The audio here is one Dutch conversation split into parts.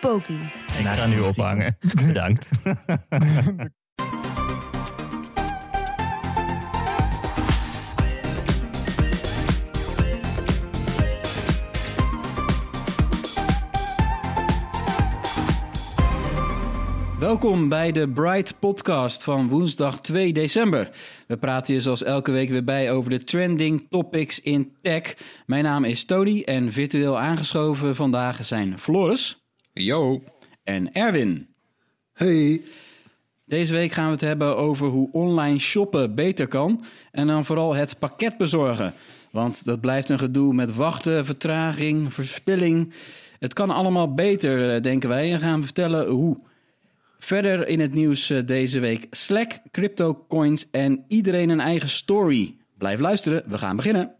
Poki. Ik ga nu ophangen. Bedankt. Welkom bij de Bright Podcast van woensdag 2 december. We praten je zoals elke week weer bij over de trending topics in tech. Mijn naam is Tony en virtueel aangeschoven vandaag zijn Floris Yo. en Erwin. Hey, Deze week gaan we het hebben over hoe online shoppen beter kan en dan vooral het pakket bezorgen. Want dat blijft een gedoe met wachten, vertraging, verspilling. Het kan allemaal beter, eh, denken wij, en gaan we vertellen hoe. Verder in het nieuws eh, deze week Slack, crypto coins en iedereen een eigen story. Blijf luisteren, we gaan beginnen.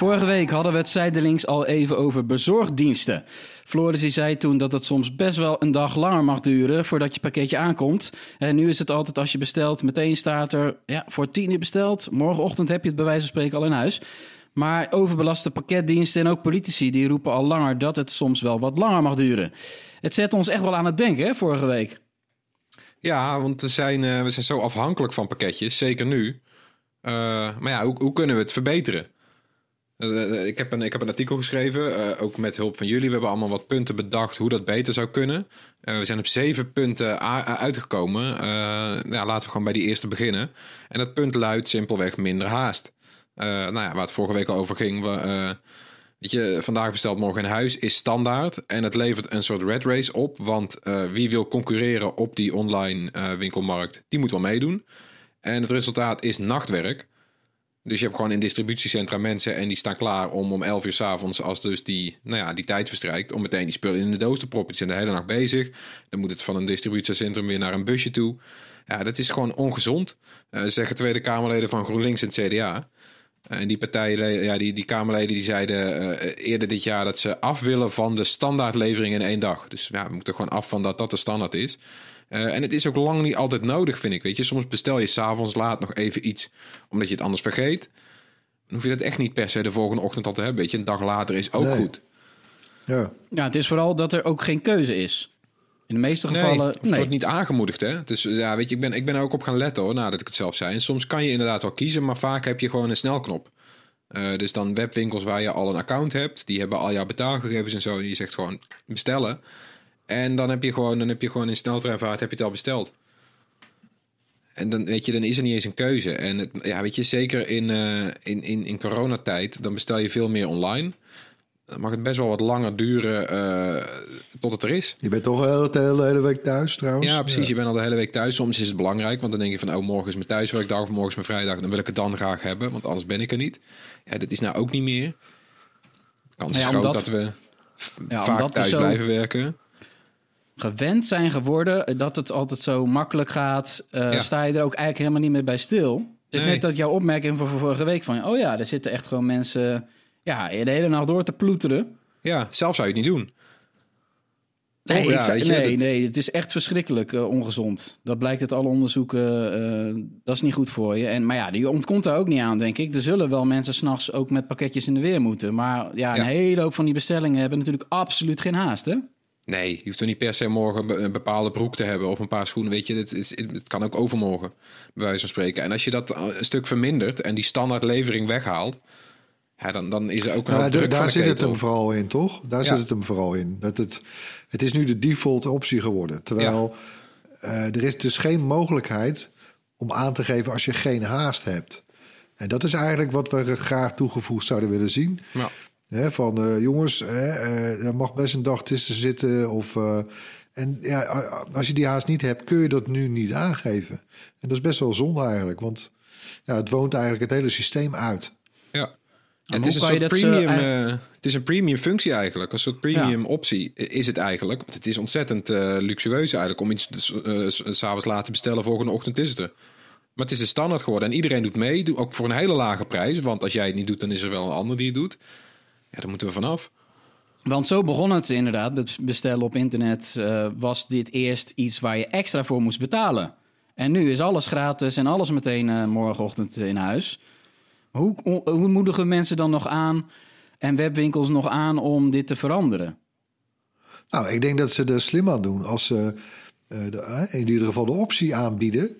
Vorige week hadden we het zijdelings al even over bezorgdiensten. Floris die zei toen dat het soms best wel een dag langer mag duren voordat je pakketje aankomt. En nu is het altijd als je bestelt, meteen staat er ja, voor tien uur besteld. Morgenochtend heb je het bij wijze van spreken al in huis. Maar overbelaste pakketdiensten en ook politici die roepen al langer dat het soms wel wat langer mag duren. Het zet ons echt wel aan het denken, hè, vorige week. Ja, want we zijn, eh, we zijn zo afhankelijk van pakketjes, zeker nu. Eh, maar ja, hoe, hoe kunnen we het verbeteren? Eh, eh, ik, heb een, ik heb een artikel geschreven, eh, ook met hulp van jullie. We hebben allemaal wat punten bedacht hoe dat beter zou kunnen. We zijn op zeven punten uitgekomen. Ja, laten we gewoon bij die eerste beginnen. En dat punt luidt simpelweg minder haast. Nou ja, waar het vorige week al over ging. We, weet je, vandaag besteld morgen in huis is standaard. En het levert een soort red race op. Want wie wil concurreren op die online winkelmarkt, die moet wel meedoen. En het resultaat is nachtwerk. Dus je hebt gewoon in distributiecentra mensen en die staan klaar om om 11 uur s'avonds, als dus die, nou ja, die tijd verstrijkt, om meteen die spullen in de doos te proppen. Die zijn de hele nacht bezig. Dan moet het van een distributiecentrum weer naar een busje toe. Ja, dat is gewoon ongezond, eh, zeggen Tweede Kamerleden van GroenLinks en het CDA. En die partijen, ja, die, die Kamerleden die zeiden eh, eerder dit jaar dat ze af willen van de standaardlevering in één dag. Dus ja, we moeten gewoon af van dat dat de standaard is. Eh, en het is ook lang niet altijd nodig, vind ik. Weet je, soms bestel je s'avonds laat nog even iets, omdat je het anders vergeet. Dan hoef je dat echt niet per se de volgende ochtend al te hebben. Weet je, een dag later is ook Nee. goed. ja. Ja, het is vooral dat er ook geen keuze is. In de meeste Nee, gevallen. het wordt niet aangemoedigd, hè? Dus ja, weet je, ik ben, ik ben er ook op gaan letten, hoor, nadat ik het zelf zei. En soms kan je inderdaad wel kiezen, maar vaak heb je gewoon een snelknop. Eh, dus dan webwinkels waar je al een account hebt, die hebben al jouw betaalgegevens en zo. En je zegt gewoon bestellen. En dan heb je gewoon, dan heb je gewoon in sneltreinvaart heb je het al besteld. En dan weet je, dan is er niet eens een keuze. En het, ja, weet je, zeker in, eh, in, in, in coronatijd, dan bestel je veel meer online. Dan mag het best wel wat langer duren eh, tot het er is. Je bent toch wel de hele, hele week thuis trouwens. Ja, precies. Je bent al de hele week thuis. Soms is het belangrijk, want dan denk je van... oh, morgen is mijn thuiswerkdag of morgen is mijn vrijdag. Dan wil ik het dan graag hebben, want anders ben ik er niet. Ja, dat is nou ook niet meer. De kans is Ja, groot omdat- dat we Ja, vaak we thuis zo- blijven werken. Gewend zijn geworden dat het altijd zo makkelijk gaat, eh, Ja. sta je er ook eigenlijk helemaal niet meer bij stil. Het is Nee. net dat jouw opmerking van vorige week van, oh ja, er zitten echt gewoon mensen ja, de hele nacht door te ploeteren. Ja, zelf zou je het niet doen. Nee, ja, je, nee, dat- nee, het is echt verschrikkelijk eh, ongezond. Dat blijkt uit alle onderzoeken, eh, dat is niet goed voor je. En, maar ja, die ontkomt daar ook niet aan, denk ik. Er zullen wel mensen s'nachts ook met pakketjes in de weer moeten. Maar ja, een Ja. hele hoop van die bestellingen hebben natuurlijk absoluut geen haast, hè? Nee, je hoeft er niet per se morgen een bepaalde broek te hebben of een paar schoenen. Weet je, het, is, het kan ook overmorgen, bij wijze van spreken. En als je dat een stuk vermindert en die standaardlevering weghaalt, ja, dan, dan is er ook een Nou, druk daar zit het hem vooral in, toch? Daar Ja. zit het hem vooral in. Dat het, het is nu de default optie geworden. Terwijl eh, er is dus geen mogelijkheid om aan te geven als je geen haast hebt. En dat is eigenlijk wat we graag toegevoegd zouden willen zien. Ja. Hè, van eh, jongens, hè, eh, er mag best een dag tussen zitten. Of, eh, en ja, als je die haast niet hebt, kun je dat nu niet aangeven. En dat is best wel zonde eigenlijk. Want ja, het woont eigenlijk het hele systeem uit. Ja. Ja, het, is een soort premium, eigenlijk- eh, het is een premium functie eigenlijk. Een soort premium optie is het eigenlijk. Want het is ontzettend eh, luxueus eigenlijk om iets dus, eh, s- s'avonds laten bestellen. Volgende ochtend is het er. Maar het is de standaard geworden. En iedereen doet mee. Doe- Ook voor een hele lage prijs. Want als jij het niet doet, dan is er wel een ander die het doet. Ja, daar moeten we vanaf. Want zo begon het inderdaad. Het bestellen op internet eh, was dit eerst iets waar je extra voor moest betalen. En nu is alles gratis en alles meteen eh, morgenochtend in huis. Hoe, hoe, moedigen mensen dan nog aan en webwinkels nog aan om dit te veranderen? Nou, ik denk dat ze er slim aan doen als ze eh, de, in ieder geval de optie aanbieden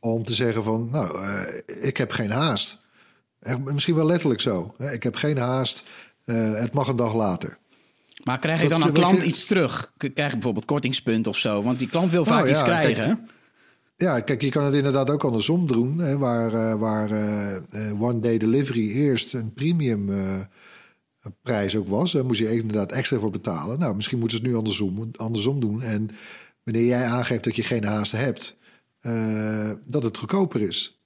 om te zeggen van, nou, eh, ik heb geen haast. Misschien wel letterlijk zo. hè. Ik heb geen haast. Eh, het mag een dag later. Maar krijg je Dat dan wat klant je- iets terug? Krijg je bijvoorbeeld kortingspunt of zo? Want die klant wil Nou vaak iets ja, krijgen. Ja, kijk, je kan het inderdaad ook andersom doen. Hè, waar eh, waar eh, eh, one day delivery eerst een premium prijs ook was. Daar moest je inderdaad extra voor betalen. Nou, misschien moeten ze het nu andersom, andersom doen. En wanneer jij aangeeft dat je geen haast hebt, dat het goedkoper is.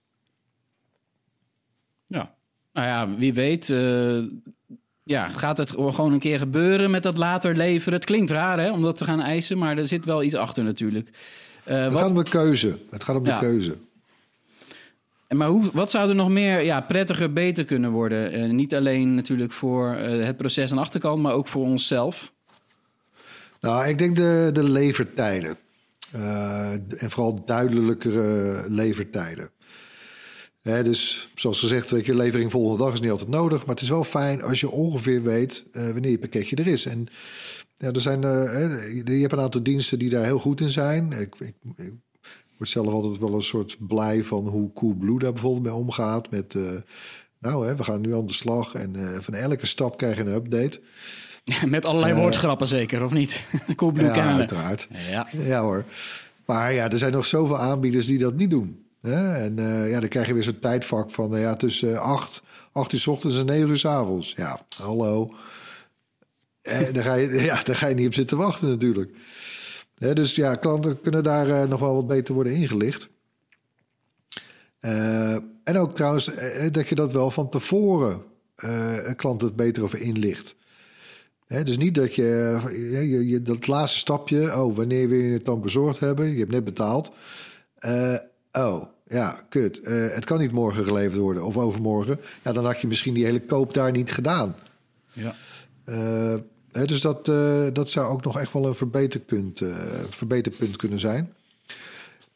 Ja. Nou ja, wie weet. Ja, gaat het gewoon een keer gebeuren met dat later leveren? Het klinkt raar hè, om dat te gaan eisen, maar er zit wel iets achter natuurlijk. Eh, Het wat, gaat om de keuze. Het gaat om Ja. de keuze. maar hoe, wat zou er nog meer ja, prettiger, beter kunnen worden? Eh, niet alleen natuurlijk voor eh, het proces aan de achterkant, maar ook voor onszelf. Nou, ik denk de, de levertijden. En vooral duidelijkere levertijden. Dus zoals gezegd, weet je, levering volgende dag is niet altijd nodig. Maar het is wel fijn als je ongeveer weet eh, wanneer je pakketje er is. En ja, er zijn, eh, je hebt een aantal diensten die daar heel goed in zijn. Ik, ik, ik word zelf altijd wel een soort blij van hoe Coolblue daar bijvoorbeeld mee omgaat. Met, eh, nou, hè, we gaan nu aan de slag en van elke stap krijg je een update. Met allerlei woordgrappen zeker, of niet? Coolblue Ja, kennen. uiteraard. Ja. Ja hoor. Maar ja, er zijn nog zoveel aanbieders die dat niet doen. En eh, ja, dan krijg je weer zo'n tijdvak van eh, ja, tussen 8, 8 uur s ochtends en 9 uur s avonds. Ja, hallo. Eh, daar, ga je, ja, daar ga je niet op zitten wachten natuurlijk. Dus ja, klanten kunnen daar eh, nog wel wat beter worden ingelicht. Eh, en ook trouwens eh, dat je dat wel van tevoren eh, een klant het beter over inlicht. Dus niet dat je, je, dat laatste stapje, oh, wanneer wil je het dan bezorgd hebben? Je hebt net betaald. Eh, oh, ja, kut. Eh, het kan niet morgen geleverd worden of overmorgen. Ja, dan had je misschien die hele koop daar niet gedaan. Ja. Hè, dus dat, eh, dat zou ook nog echt wel een verbeterpunt, verbeterpunt kunnen zijn.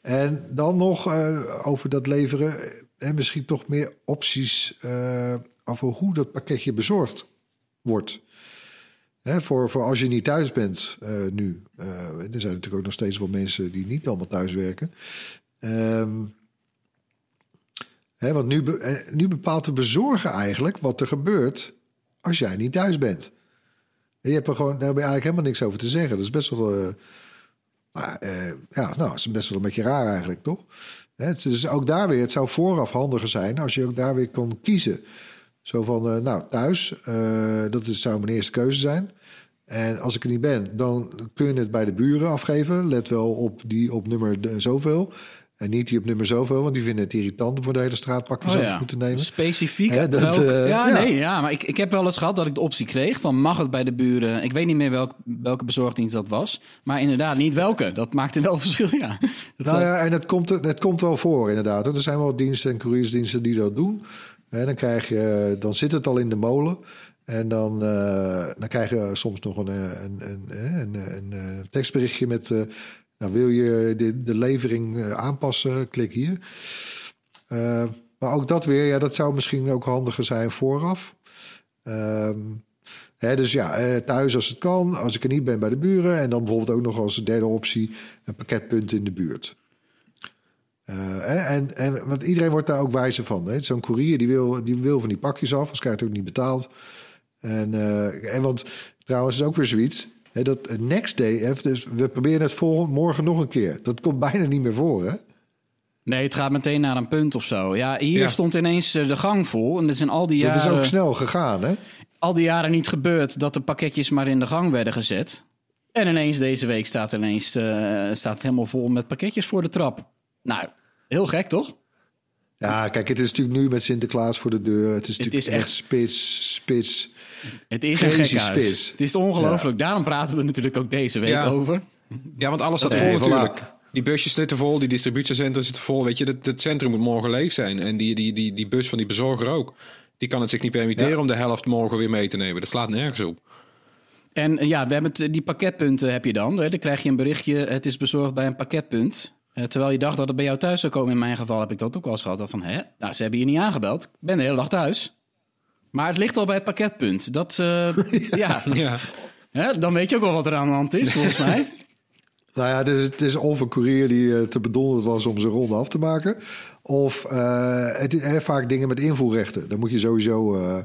En dan nog over dat leveren. En misschien toch meer opties over hoe dat pakketje bezorgd wordt. Hè, voor, voor als je niet thuis bent nu. Eh, er zijn natuurlijk ook nog steeds wel mensen die niet allemaal thuis werken. Ehm, hè, want nu, eh, nu bepaalt de bezorger eigenlijk wat er gebeurt als jij niet thuis bent. En je hebt er gewoon, daar heb je eigenlijk helemaal niks over te zeggen. Dat is best wel. eh, eh, ja, nou, is best wel een beetje raar eigenlijk, toch? Hè, dus ook daar weer, het zou vooraf handiger zijn als je ook daar weer kon kiezen. Zo van, nou, thuis, dat is, zou mijn eerste keuze zijn. En als ik er niet ben, dan kun je het bij de buren afgeven. Let wel op die op nummer zoveel. En niet die op nummer zoveel, want die vinden het irritant om voor de hele straat pakjes Oh aan ja. te moeten nemen. Specifiek. Hè, dat, welk- eh, ja, ja. nee, ja, maar ik, ik heb wel eens gehad dat ik de optie kreeg van mag het bij de buren. Ik weet niet meer welk, welke bezorgdienst dat was, maar inderdaad niet welke. Dat maakte wel verschil, ja. Dat Nou ja, en het komt, het komt wel voor inderdaad. Er zijn wel diensten en couriersdiensten die dat doen. En dan, krijg je, dan zit het al in de molen. En dan, eh, dan krijg je soms nog een, eh, een, een, een, tekstberichtje met... nou, wil je de, de levering eh, aanpassen? Klik hier. Eh, maar ook dat weer, ja, dat zou misschien ook handiger zijn vooraf. Ehm, hè, dus ja, eh, thuis als het kan. Als ik er niet ben bij de buren. En dan bijvoorbeeld ook nog als derde optie een pakketpunt in de buurt. En, en want iedereen wordt daar ook wijzer van. Zo'n courier die wil, die wil van die pakjes af, als krijgt hij ook niet betaald. En, en want trouwens is ook weer zoiets. Hè, dat next day, hè, dus we proberen het volgende morgen nog een keer. Dat komt bijna niet meer voor, hè? Nee, het gaat meteen naar een punt of zo. Ja, hier Ja. stond ineens eh, de gang vol. En dat is in al die Dat is jaren, ook snel gegaan, hè? al die jaren niet gebeurd dat de pakketjes maar in de gang werden gezet. En ineens deze week staat, ineens, eh, staat het helemaal vol met pakketjes voor de trap. Nou, heel gek toch? Ja, kijk, het is natuurlijk nu met Sinterklaas voor de deur. Het is natuurlijk is echt, spits, spits. Het is een gek huis. Het is ongelooflijk. Daarom praten we er natuurlijk ook deze week Ja. over. Ja, want alles staat Nee, vol voilà. natuurlijk. Die busjes zitten vol, die distributiecentrum zitten vol. Weet je, het, het centrum moet morgen leeg zijn. En die, die, die, die bus van die bezorger ook. Die kan het zich niet permitteren Ja. om de helft morgen weer mee te nemen. Dat slaat nergens op. En eh, ja, we hebben het, die pakketpunten heb je dan. Hè? Dan krijg je een berichtje, het is bezorgd bij een pakketpunt. Eh, terwijl je dacht dat het bij jou thuis zou komen. In mijn geval heb ik dat ook wel eens gehad. Dat Van, hè? Nou, ze hebben je niet aangebeld. Ik ben de hele dag thuis. Maar het ligt al bij het pakketpunt. Dat, eh, ja. Ja. Hè? Dan weet je ook wel wat er aan de hand is, volgens mij. Nou ja, het is, het is of een courier die eh, te bedonderd was om zijn ronde af te maken. Of eh, het is vaak dingen met invoerrechten. Dan moet je sowieso eh,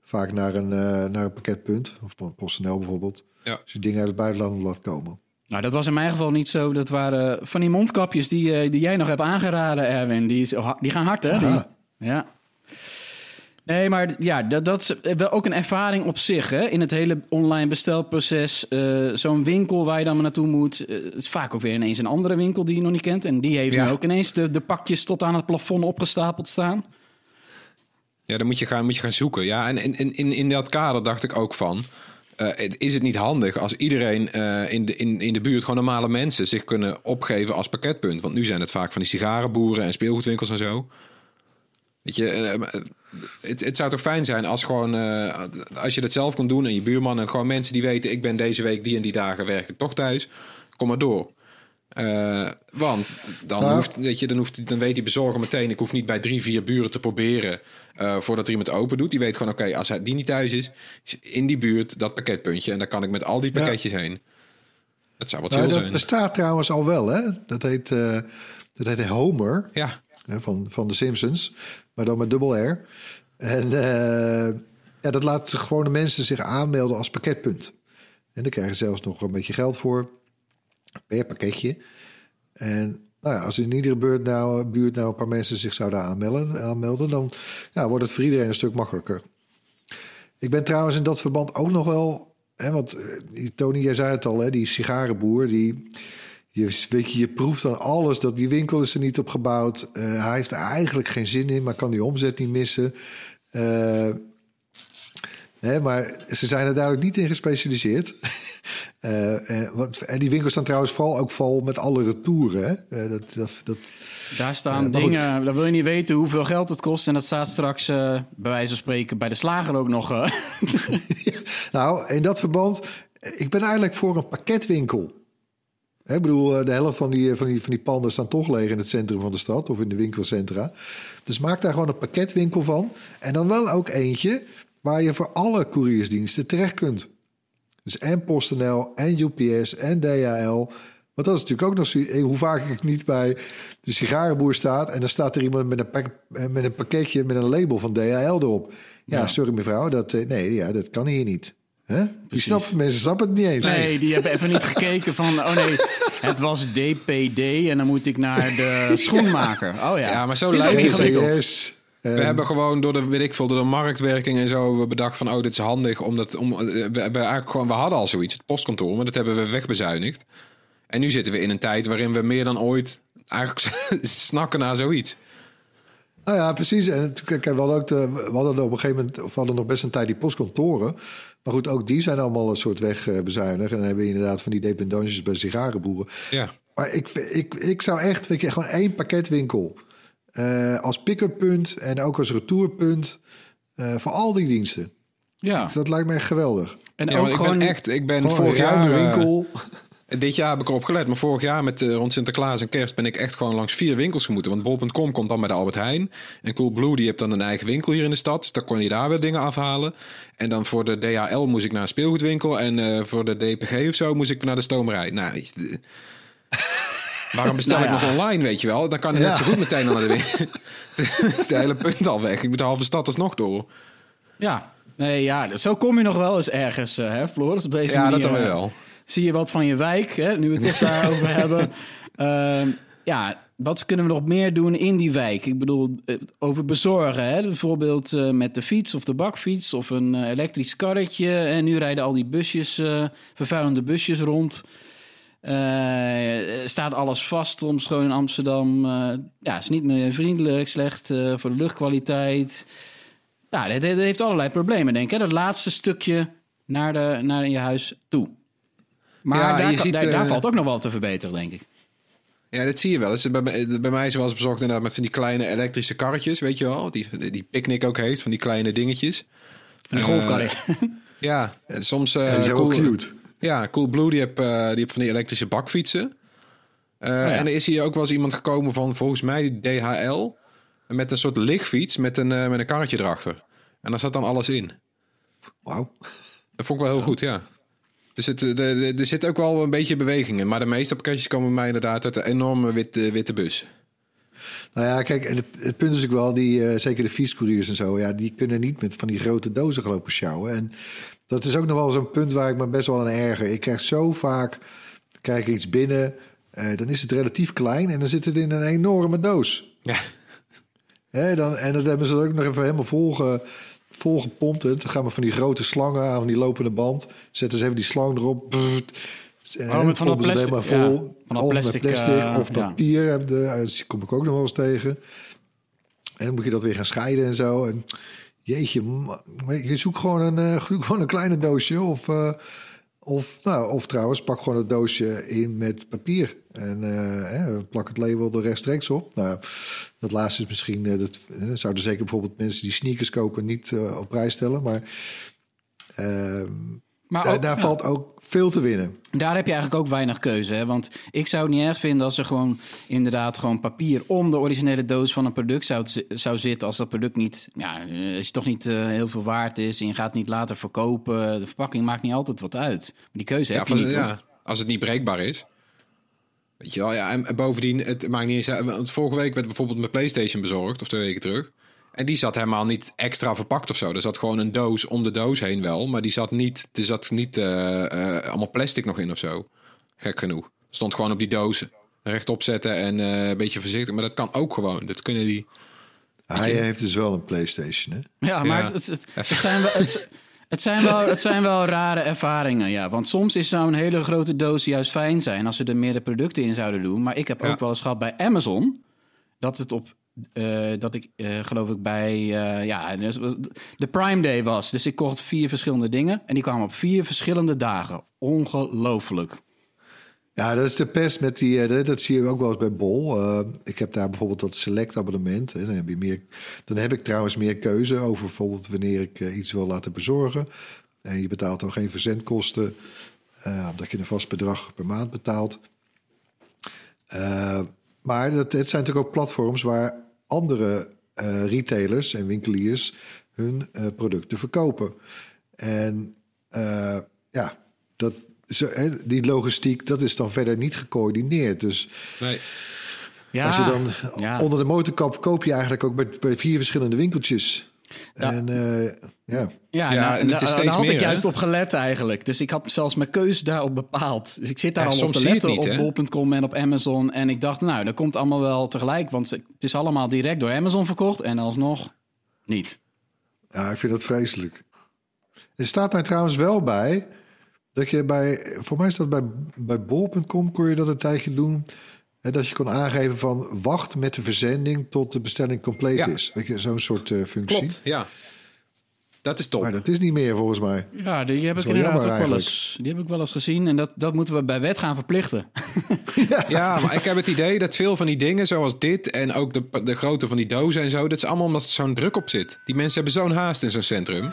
vaak naar een, eh, naar een pakketpunt. Of PostNL bijvoorbeeld. Ja. Als je dingen uit het buitenland laat komen. Nou, dat was in mijn geval niet zo. Dat waren van die mondkapjes die, eh, die jij nog hebt aangeraden, Erwin. Die, is, die gaan hard, hè? Die, ja. Nee, maar ja, dat, dat is wel ook een ervaring op zich. Hè? In het hele online bestelproces. eh, Zo'n winkel waar je dan maar naartoe moet. eh, het is vaak ook weer ineens een andere winkel die je nog niet kent. En die heeft Ja. nu ook ineens de, de pakjes tot aan het plafond opgestapeld staan. Ja, dan moet je gaan, moet je gaan zoeken. Ja, en in, in, in, in dat kader dacht ik ook van... eh, het, is het niet handig als iedereen eh, in, de, in, in de buurt... gewoon normale mensen zich kunnen opgeven als pakketpunt? Want nu zijn het vaak van die sigarenboeren en speelgoedwinkels en zo. Weet je, eh, het, het zou toch fijn zijn als gewoon... als je dat zelf kon doen en je buurman... en gewoon mensen die weten... ik ben deze week die en die dagen werk ik toch thuis. Kom maar door. Eh, want dan, Nou. hoeft, weet je, dan, hoeft, dan weet die bezorger meteen... ik hoef niet bij drie, vier buren te proberen... eh, voordat er iemand open doet. Die weet gewoon, oké, als hij die niet thuis is... is in die buurt dat pakketpuntje. En dan kan ik met al die Ja. pakketjes heen. Dat zou wat Nou, chill dat zijn. bestaat trouwens al wel, hè? Dat heet, eh, dat heet Homer. Ja, hè, van, van de Simpsons, maar dan met dubbel R. En ja, dat laat gewoon de mensen zich aanmelden als pakketpunt. En dan krijgen ze zelfs nog een beetje geld voor per pakketje. En nou ja, als in iedere buurt nou, buurt nou een paar mensen zich zouden aanmelden, aanmelden dan ja, wordt het voor iedereen een stuk makkelijker. Ik ben trouwens in dat verband ook nog wel, hè, want eh, Tony, jij zei het al, hè, die sigarenboer, die, je, weet je, je proeft dan alles. Dat die winkel is er niet op gebouwd. Eh, hij heeft er eigenlijk geen zin in, maar kan die omzet niet missen. Eh, hè, maar ze zijn er duidelijk niet in gespecialiseerd. Eh, eh, want, en die winkels staan trouwens vooral ook vol met alle retouren. Hè? Eh, dat, dat, dat, Daar staan Ja, dingen, dan wil je niet weten hoeveel geld het kost. En dat staat straks, bij wijze van spreken, bij de slager ook nog. Nou, in dat verband, ik ben eigenlijk voor een pakketwinkel. Hè, Ik bedoel, de helft van die, van, die, van die panden staan toch leeg in het centrum van de stad of in de winkelcentra. Dus maak daar gewoon een pakketwinkel van. En dan wel ook eentje waar je voor alle couriersdiensten terecht kunt. Dus en PostNL, en UPS, en DHL. Want dat is natuurlijk ook nog zo. eh, Hoe vaak ik niet bij de sigarenboer staat. en dan staat er iemand met een, pak, eh, met een pakketje met een label van DHL erop. Ja, sorry mevrouw, dat, eh, nee, ja, dat kan hier niet. Hè? Die snappen, mensen snappen het niet eens. Nee, die hebben even niet gekeken van... Oh nee, het was DPD en dan moet ik naar de schoenmaker. Oh ja, Ja, maar zo lijkt het. We eh, hebben gewoon door de, weet ik veel, door de marktwerking en zo we bedacht van, oh, dit is handig. Omdat, om, eh, we, hebben eigenlijk gewoon, we hadden al zoiets, het postkantoor, maar dat hebben we wegbezuinigd. En nu zitten we in een tijd waarin we meer dan ooit eigenlijk snakken naar zoiets. Nou ja, precies. En kijk, we hadden, ook de, we hadden op een gegeven moment, of we hadden nog best een tijd die postkantoren. Maar goed, ook die zijn allemaal een soort wegbezuinigd. En dan hebben we inderdaad van die dependances bij sigarenboeren. Ja. Maar ik, ik, ik zou echt, weet je, gewoon één pakketwinkel. Eh, als pick-up punt en ook als retourpunt. eh, voor al die diensten. Ja, Dat lijkt me echt geweldig. en Ja, ook maar ik gewoon... ben echt, ik ben Gewoon vorig jaar... eh, winkel. Dit jaar heb ik erop gelet, maar vorig jaar met eh, rond Sinterklaas en Kerst ben ik echt gewoon langs vier winkels gemoeten. Want bol.com komt dan bij de Albert Heijn. En Coolblue die heeft dan een eigen winkel hier in de stad. Dus dan kon je daar weer dingen afhalen. En dan voor de DHL moest ik naar een speelgoedwinkel. En eh, voor de DPG of zo moest ik naar de stomerij. Nou, waarom bestel Nou ik nog online, weet je wel? Dan kan ik Ja. net zo goed meteen naar de winkel. Het is de hele punt al weg. Ik moet de halve stad alsnog door. Ja, nee, ja, zo kom je nog wel eens ergens, eh, hè, Floris? Op deze Ja, manier, dat dan eh, wel. Zie je wat van je wijk, hè, nu we het toch daarover hebben. Ehm, ja, wat kunnen we nog meer doen in die wijk? Ik bedoel, eh, over bezorgen. Hè? Bijvoorbeeld eh, met de fiets of de bakfiets of een elektrisch karretje. En nu rijden al die busjes, eh, vervuilende busjes rond. Eh, staat alles vast soms gewoon in Amsterdam. Eh, ja, is niet meer vriendelijk, slecht eh, voor de luchtkwaliteit. Ja, dit, dit heeft allerlei problemen, denk ik. Hè? Dat laatste stukje naar, de, naar je huis toe. Maar Ja, daar, je ziet, daar, daar valt ook nog wel te verbeteren, denk ik. Ja, dat zie je wel. eens. bij, mij- bij mij is wel eens bezocht inderdaad met van die kleine elektrische karretjes, weet je wel. Die, die picknick ook heeft, van die kleine dingetjes. Van die golfkarren. Ja, en soms... eh Ja, die zijn Cool- cute. Ja, Cool Blue, die heeft, eh, die heeft van die elektrische bakfietsen. Eh, ja. En er is hier ook wel eens iemand gekomen van, volgens mij, DHL. Met een soort lichtfiets met een, eh, met een karretje erachter. En daar zat dan alles in. Wauw. Dat vond ik wel heel goed, ja. Dus het, de, de- er zit ook wel een beetje beweging in. Maar de meeste pakketjes komen bij mij inderdaad uit een enorme witte, witte bus. Nou ja, kijk, het, het punt is ook wel, die, eh, zeker de fietscouriers en zo, ja, die kunnen niet met van die grote dozen gelopen sjouwen. En dat is ook nog wel zo'n punt waar ik me best wel aan erger. Ik krijg zo vaak, krijg ik iets binnen, eh, dan is het relatief klein en dan zit het in een enorme doos. Ja, Hè, dan, en dan hebben ze ook nog even helemaal volge, volgepompt. Dan gaan we van die grote slangen aan, van die lopende band. Zetten ze even die slang erop. Brrrt. Eh, Oh, met van dat het plastic, ja, vol. of plastic, met plastic, eh, of ja. papier. Heb de, eh, die kom ik ook nog wel eens tegen. En dan moet je dat weer gaan scheiden en zo. En jeetje, maar je zoekt gewoon een, eh, gewoon een kleine doosje. Of, of, nou, of trouwens, pak gewoon het doosje in met papier. En eh, plak het label er rechtstreeks op. Nou, dat laatste is misschien... dat zouden zeker bijvoorbeeld mensen die sneakers kopen... niet op prijs stellen. Maar ehm, Maar daar, ook- daar ja. valt ook veel te winnen. Daar heb je eigenlijk ook weinig keuze. Hè? Want ik zou het niet erg vinden als er gewoon inderdaad gewoon papier om de originele doos van een product zou, zou zitten. Als dat product niet, ja, eh, als je toch niet eh, heel veel waard is en je gaat het niet later verkopen. De verpakking maakt niet altijd wat uit. Maar die keuze ja, heb je als, niet. het- ja, als het niet breekbaar is. Weet je wel, ja. En en bovendien, het maakt niet eens uit. Want vorige week werd bijvoorbeeld mijn PlayStation bezorgd, of twee weken terug. En die zat helemaal niet extra verpakt of zo. Er zat gewoon een doos om de doos heen wel. Maar die zat niet, er zat niet eh, eh, allemaal plastic nog in of zo. Gek genoeg. Stond gewoon op die dozen. Rechtop zetten en eh, een beetje voorzichtig. Maar dat kan ook gewoon. Dat kunnen die... Hij heeft dus wel een PlayStation, hè? Ja, maar Ja. Het, het, het, zijn wel, het, het, zijn wel, het zijn wel rare ervaringen, ja. Want soms is zo'n hele grote doos juist fijn zijn... als ze er meerdere producten in zouden doen. Maar ik heb Ja. ook wel eens gehad bij Amazon... dat het op... eh, dat ik eh, geloof ik bij eh, ja, de Prime Day was. Dus ik kocht vier verschillende dingen. En die kwamen op vier verschillende dagen. Ongelooflijk. Ja, dat is de pest met die. dat- zie je ook wel eens bij Bol. Ik heb daar bijvoorbeeld dat select abonnement. En dan, heb je meer, dan heb ik trouwens meer keuze over bijvoorbeeld wanneer ik iets wil laten bezorgen. En je betaalt dan geen verzendkosten, omdat je een vast bedrag per maand betaalt. Maar het zijn natuurlijk ook platforms waar andere eh, retailers en winkeliers hun eh, producten verkopen. En eh, ja, dat, zo, hè, die logistiek, dat is dan verder niet gecoördineerd. Dus Nee. Ja, als je dan ja. onder de motorkap koop je eigenlijk ook bij, bij vier verschillende winkeltjes. Ja. En eh, ja, Ja, Ja, nou, en het is daar- steeds daar had meer, ik juist hè? op gelet eigenlijk. Dus ik had zelfs mijn keus daarop bepaald. Dus ik zit daar Ja, al op te letten niet, op bol.com en op Amazon. En ik dacht, nou, dat komt allemaal wel tegelijk. Want het is allemaal direct door Amazon verkocht. En alsnog niet. ja, ik vind dat vreselijk. Er staat mij trouwens wel bij dat je bij, voor mij staat bij, bij bol.com kon je dat een tijdje doen. Hè, dat je kon aangeven van wacht met de verzending tot de bestelling compleet Ja. is. Weet je, zo'n soort eh, functie. Klopt, ja. Dat is top. Maar dat is niet meer volgens mij. Ja, die heb ik wel inderdaad ook wel eens, die heb ik wel eens gezien. En dat, dat moeten we bij wet gaan verplichten. Ja, maar ik heb het idee dat veel van die dingen, zoals dit en ook de, de grootte van die dozen en zo, dat is allemaal omdat er zo'n druk op zit. Die mensen hebben zo'n haast in zo'n centrum.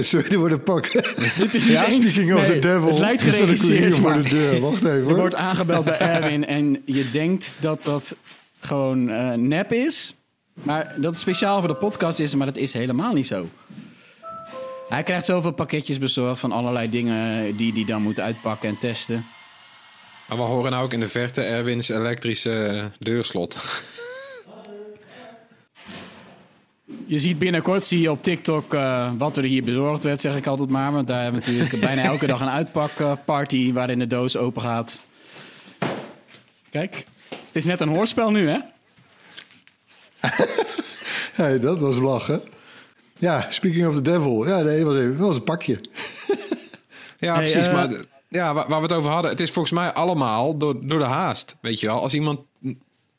Sorry, wordt een pak. Dit is niet Ja, eens... speaking of nee, the devil. Het lijkt er geregisseerd, voor de deur. Wacht even je hoor. wordt aangebeld bij Erwin en je denkt dat dat gewoon eh, nep is. Maar dat het speciaal voor de podcast is, maar dat is helemaal niet zo. Hij krijgt zoveel pakketjes bezorgd van allerlei dingen die hij dan moet uitpakken en testen. Maar we horen nou ook in de verte Erwin's elektrische deurslot. Je ziet binnenkort zie je op TikTok eh, wat er hier bezorgd werd, zeg ik altijd maar. Want daar hebben we natuurlijk bijna elke dag een uitpakparty waarin de doos open gaat. Kijk, het is net een hoorspel nu, hè? Hey, dat was lachen. Ja, speaking of the devil. Ja, nee, dat was, even, dat was een pakje. Ja, Hey, precies. eh, maar ja, waar, waar we het over hadden, het is volgens mij allemaal door, door de haast. Weet je wel, als iemand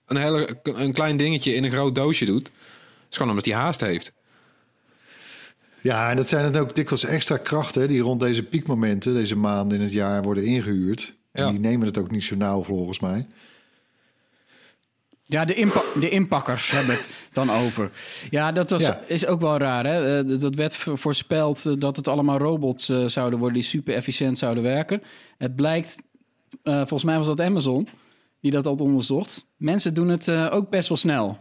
een, hele, een klein dingetje in een groot doosje doet, is gewoon omdat hij haast heeft. Ja, en dat zijn dan ook dikwijls extra krachten die rond deze piekmomenten, deze maanden in het jaar worden ingehuurd. En Ja. die nemen het ook niet zo nauw volgens mij. Ja, de, inpa de inpakkers hebben het dan over. Ja, dat was, Ja. is ook wel raar. Hè? Eh, dat- werd vo- voorspeld eh, dat het allemaal robots eh, zouden worden die super efficiënt zouden werken. Het blijkt, eh, volgens mij was dat Amazon die dat had onderzocht. Mensen doen het eh, ook best wel snel.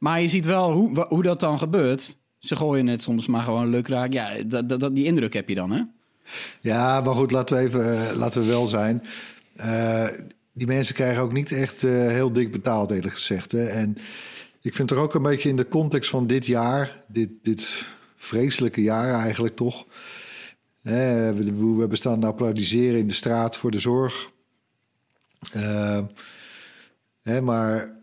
Maar je ziet wel hoe, hoe dat dan gebeurt. Ze gooien het soms maar gewoon leuk raak. Ja, dat, dat, die indruk heb je dan, hè? Ja, maar goed, laten we even eh, laten we wel zijn. Eh, die mensen krijgen ook niet echt eh, heel dik betaald, eerlijk gezegd. Hè. En ik vind er ook een beetje in de context van dit jaar, dit, dit vreselijke jaar eigenlijk toch. We, we hebben staan te applaudisseren in de straat voor de zorg. Hè, maar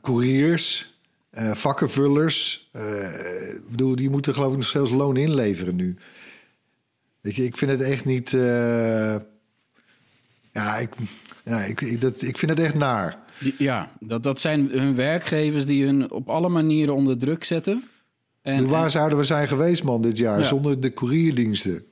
couriers, eh, vakkenvullers, eh, ik bedoel, die moeten geloof ik nog zelfs loon inleveren nu. Weet je, ik vind het echt niet. eh, ja, ik, ja ik, ik, dat, ik vind het echt naar. Die- ja, dat, dat zijn hun werkgevers die hun op alle manieren onder druk zetten. En, waar zouden we zijn geweest, man, dit jaar? Ja. Zonder de courierdiensten.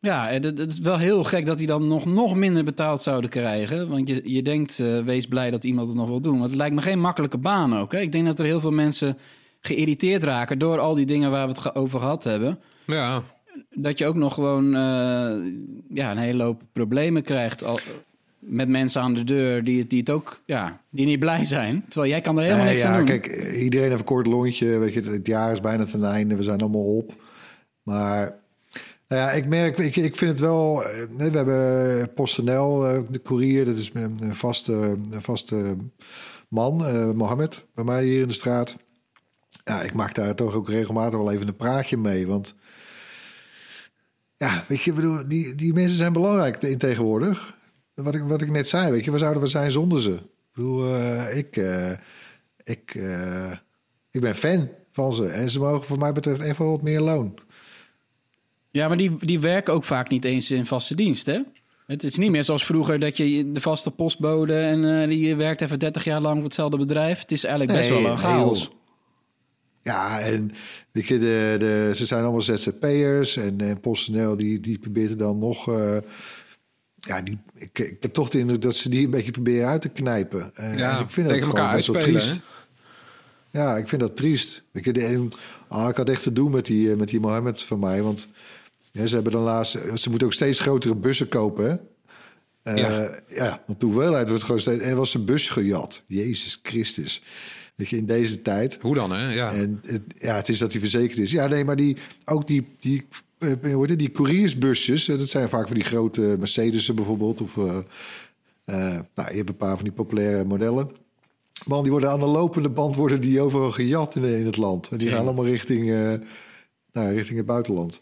Ja, en het, het is wel heel gek dat die dan nog, nog minder betaald zouden krijgen. Want je, je denkt, eh, wees blij dat iemand het nog wil doen. Want het lijkt me geen makkelijke baan ook. Hè? Ik denk dat er heel veel mensen geïrriteerd raken door al die dingen waar we het over gehad hebben. Ja, Dat je ook nog gewoon eh, ja, een hele hoop problemen krijgt al, met mensen aan de deur die het, die het ook ja, die niet blij zijn. Terwijl jij kan er helemaal Nee, niks ja, aan doen. kijk, eh, iedereen heeft een kort lontje. Weet je, het- het jaar is bijna ten einde. We zijn allemaal op. Maar nou ja, ik merk, ik, ik vind het wel. eh, We hebben PostNL, eh, de courier. Dat is een vaste, vaste man, eh, Mohammed, bij mij hier in de straat. Ja, ik maak daar toch ook regelmatig wel even een praatje mee. Want ja, weet je, bedoel, die, die mensen zijn belangrijk in tegenwoordig. Wat ik, wat ik net zei, weet je, waar zouden we zijn zonder ze? Ik bedoel, ik, ik, ik ben fan van ze. En ze mogen voor mij betreft echt wel wat meer loon. Ja, maar die, die werken ook vaak niet eens in vaste dienst, hè? Het is niet meer zoals vroeger dat je de vaste postbode... en eh, die werkt even 30 jaar lang voor hetzelfde bedrijf. Het is eigenlijk best Nee, wel een chaos. joh. Ja, en weet je, de, de, ze zijn allemaal ZZP'ers. En, en PostNL die, die probeert er dan nog... eh, ja, die, ik, ik heb toch de indruk dat ze die een beetje proberen uit te knijpen. Eh, Ja, en ik vind dat tegen gewoon elkaar best wel uitspelen, triest. Ja, ik vind dat triest. Ik, de, en, ah, ik had echt te doen met die, eh, met die Mohammed van mij. Want ja, ze hebben dan laatst... Ze moeten ook steeds grotere bussen kopen, hè? Eh, Ja. ja. want de hoeveelheid wordt gewoon steeds... En er was een bus gejat. Jezus Christus. Weet je, in deze tijd... hoe dan, hè? Ja. En het, ja, het is dat hij verzekerd is. Ja, nee, maar die, ook die, die, het, die couriersbusjes... dat zijn vaak van die grote Mercedes'en bijvoorbeeld. Of, eh, nou, je hebt een paar van die populaire modellen. Man, die worden aan de lopende band worden die overal gejat in, in het land. En die gaan allemaal richting, nou, richting het buitenland.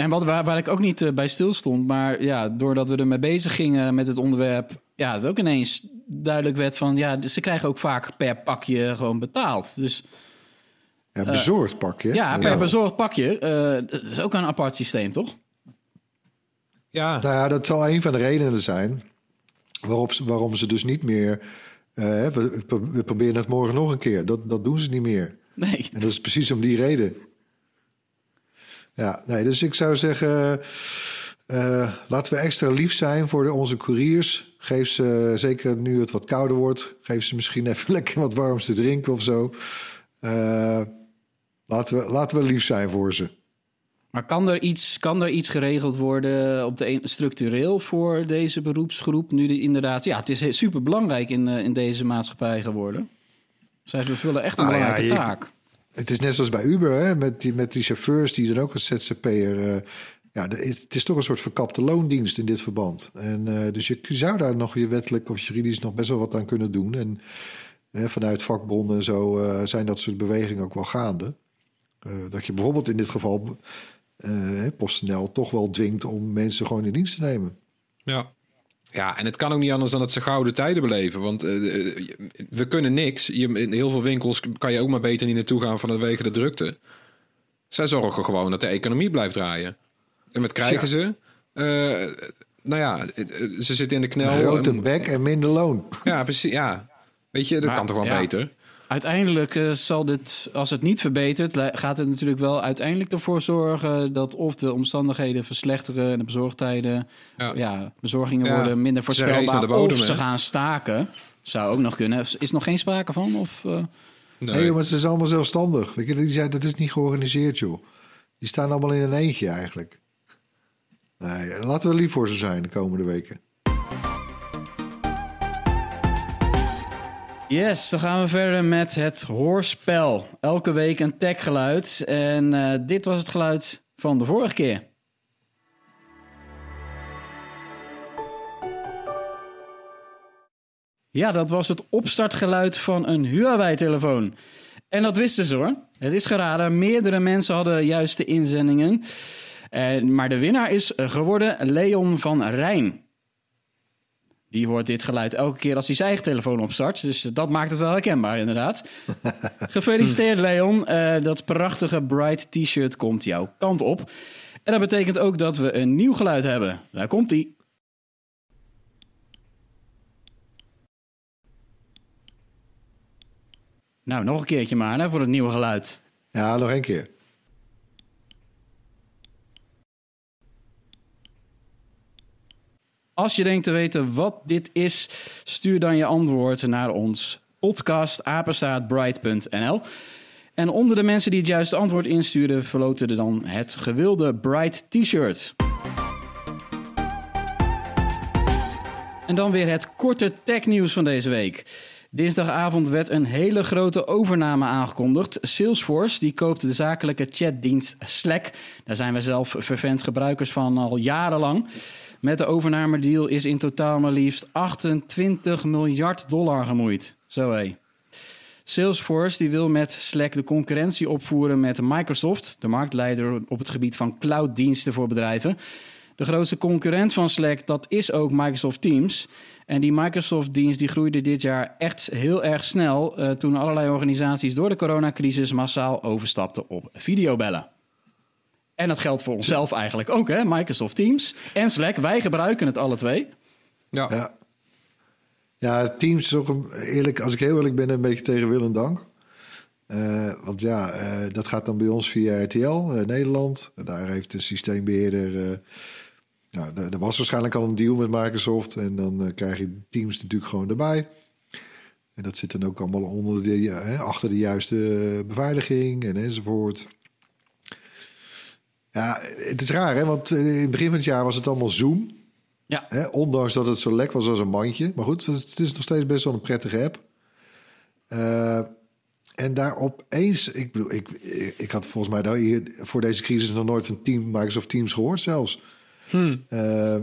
En wat, waar, waar ik ook niet eh, bij stil stond, maar ja, doordat we ermee bezig gingen met het onderwerp, ja, dat ook ineens duidelijk werd van, ja, dus ze krijgen ook vaak per pakje gewoon betaald. Dus Ja, bezorgd pak je. ja, per bezorgd pakje, eh, dat is ook een apart systeem, toch? ja. Nou ja, dat zal een van de redenen zijn waarop waarom ze dus niet meer... eh, we, we proberen het morgen nog een keer. Dat, dat doen ze niet meer. Nee. En dat is precies om die reden. Ja, nee, dus ik zou zeggen... eh, laten we extra lief zijn voor de, onze couriers. Geef ze, zeker nu het wat kouder wordt... geef ze misschien even lekker wat warms te drinken of zo. Eh, laten, we, laten we lief zijn voor ze. Maar kan er iets, kan er iets geregeld worden op de een, structureel voor deze beroepsgroep? Nu de, inderdaad, ja, het is super belangrijk in, eh, in deze maatschappij geworden. Zij vervullen echt een ja, belangrijke je- taak. Het is net zoals bij Uber, hè, met, die, met die chauffeurs die dan ook als ZZP'er... eh ja, het is toch een soort verkapte loondienst in dit verband. En, eh, dus je zou daar nog je wettelijk of juridisch nog best wel wat aan kunnen doen. En vanuit vakbonden en zo eh, zijn dat soort bewegingen ook wel gaande. Dat je bijvoorbeeld in dit geval PostNL toch wel dwingt om mensen gewoon in dienst te nemen. Ja. Ja, en het kan ook niet anders dan dat ze gouden tijden beleven. Want eh, eh, we kunnen niks. Je, in heel veel winkels kan je ook maar beter niet naartoe gaan vanwege de drukte. Zij zorgen gewoon dat de economie blijft draaien. En wat krijgen ze? Eh, nou ja, ze zitten in de knel. Een grote en- bek en minder loon. Ja, precies. Ja. Weet je, dat Maar, kan toch wel ja. beter? Uiteindelijk eh, zal dit, als het niet verbetert, gaat het natuurlijk wel uiteindelijk ervoor zorgen dat of de omstandigheden verslechteren en de bezorgtijden, Ja. ja, bezorgingen Ja, worden minder voorspelbaar, bodem, of ze gaan staken. Zou ook nog kunnen. Is er nog geen sprake van? Of, eh, Nee. Jongens, ze zijn allemaal zelfstandig. Weet je, die zijn, dat is niet georganiseerd, joh. Die staan allemaal in een eentje eigenlijk. Nee, laten we lief voor ze zijn de komende weken. Yes, dan gaan we verder met het hoorspel. Elke week een techgeluid. En eh, dit was het geluid van de vorige keer. Ja, dat was het opstartgeluid van een Huawei-telefoon. En dat wisten ze hoor. Het is geraden. Meerdere mensen hadden juist de inzendingen. En, maar de winnaar is geworden Leon van Rijn. Die hoort dit geluid elke keer als hij zijn eigen telefoon opstart. Dus dat maakt het wel herkenbaar, inderdaad. Gefeliciteerd, Leon. Eh, dat prachtige Bright T-shirt komt jouw kant op. En dat betekent ook dat we een nieuw geluid hebben. Daar komt hij. Nou, nog een keertje maar hè, voor het nieuwe geluid. Ja, nog één keer. Als je denkt te weten wat dit is, stuur dan je antwoord naar ons podcast apenstaartbright.nl. En onder de mensen die het juiste antwoord insturen, verloten er dan het gewilde Bright T-shirt. En dan weer het korte technieuws van deze week. Dinsdagavond werd een hele grote overname aangekondigd. Salesforce die koopt de zakelijke chatdienst Slack. Daar zijn we zelf vervent gebruikers van al jarenlang. Met de overnamedeal is in totaal maar liefst 28 miljard dollar gemoeid. Zo hé. Salesforce die wil met Slack de concurrentie opvoeren met Microsoft, de marktleider op het gebied van clouddiensten voor bedrijven. De grootste concurrent van Slack, dat is ook Microsoft Teams. En die Microsoft-dienst die groeide dit jaar echt heel erg snel... eh, toen allerlei organisaties door de coronacrisis massaal overstapten op videobellen. En dat geldt voor onszelf eigenlijk ook, hè? Microsoft Teams en Slack. Wij gebruiken het alle twee. Ja. Ja. Ja, Teams is toch eerlijk, als ik heel eerlijk ben, een beetje tegen wil en dank. Eh, want ja, eh, dat gaat dan bij ons via RTL eh, Nederland. Daar heeft de systeembeheerder. eh, nou, er er was waarschijnlijk al een deal met Microsoft. En dan krijg je Teams natuurlijk gewoon erbij. En dat zit dan ook allemaal onder de, achter de juiste beveiliging en enzovoort. Ja, het is raar, hè? Want eh, in het begin van het jaar was het allemaal Zoom. Ja. Hè, ondanks dat het zo lek was als een mandje. Maar goed, het is nog steeds best wel een prettige app. Eh, en daar opeens, ik bedoel, ik, ik had volgens mij daar hier voor deze crisis nog nooit een team, Microsoft Teams gehoord zelfs. Eh,